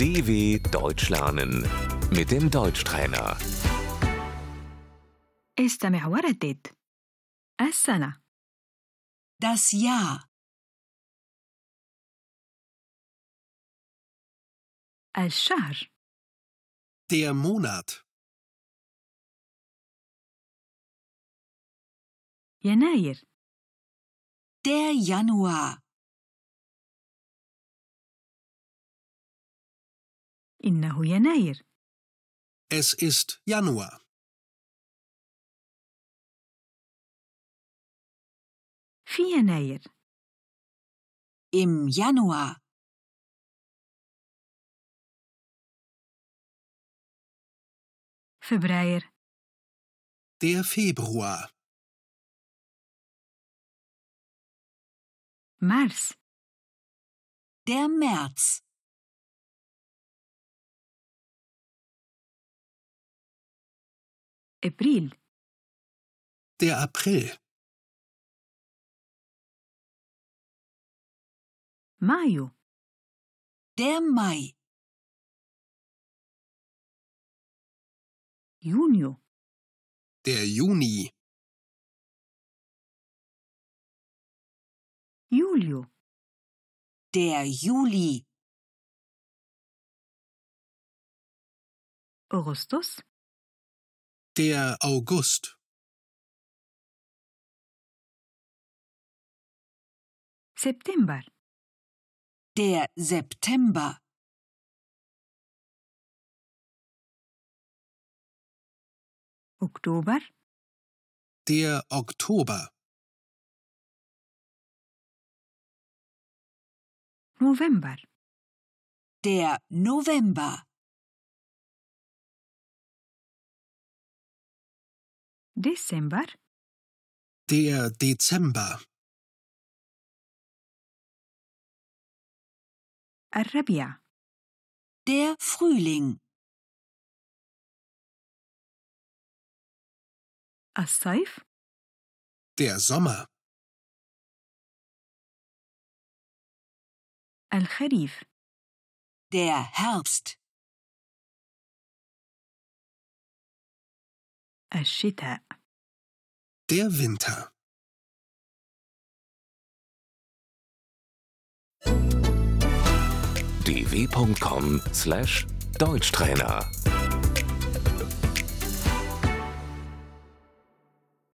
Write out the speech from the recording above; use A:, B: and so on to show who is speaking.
A: DW Deutsch lernen mit dem Deutschtrainer.
B: استمع وردد السنة
C: Das Jahr,
B: الشهر
D: Der Monat.
B: يناير
C: der Januar,
B: إنه يناير
D: Es ist Januar.
B: في يناير
C: im Januar,
B: فبراير
D: Der Februar.
B: مارس
C: der März,
B: April.
D: Der April.
B: Mayo.
C: Der Mai.
B: Junio.
D: Der Juni.
B: Julio.
C: Der Juli.
B: Augustus.
D: Der August.
B: September.
C: Der September.
B: Oktober.
D: Der Oktober.
B: November.
C: Der November.
B: ديسمبر
D: Der Dezember.
B: الربيع
C: der Frühling,
B: الصيف
D: Der Sommer.
B: الخريف
C: der Herbst,
B: الشتاء
D: Der Winter.
A: dw.com/deutschtrainer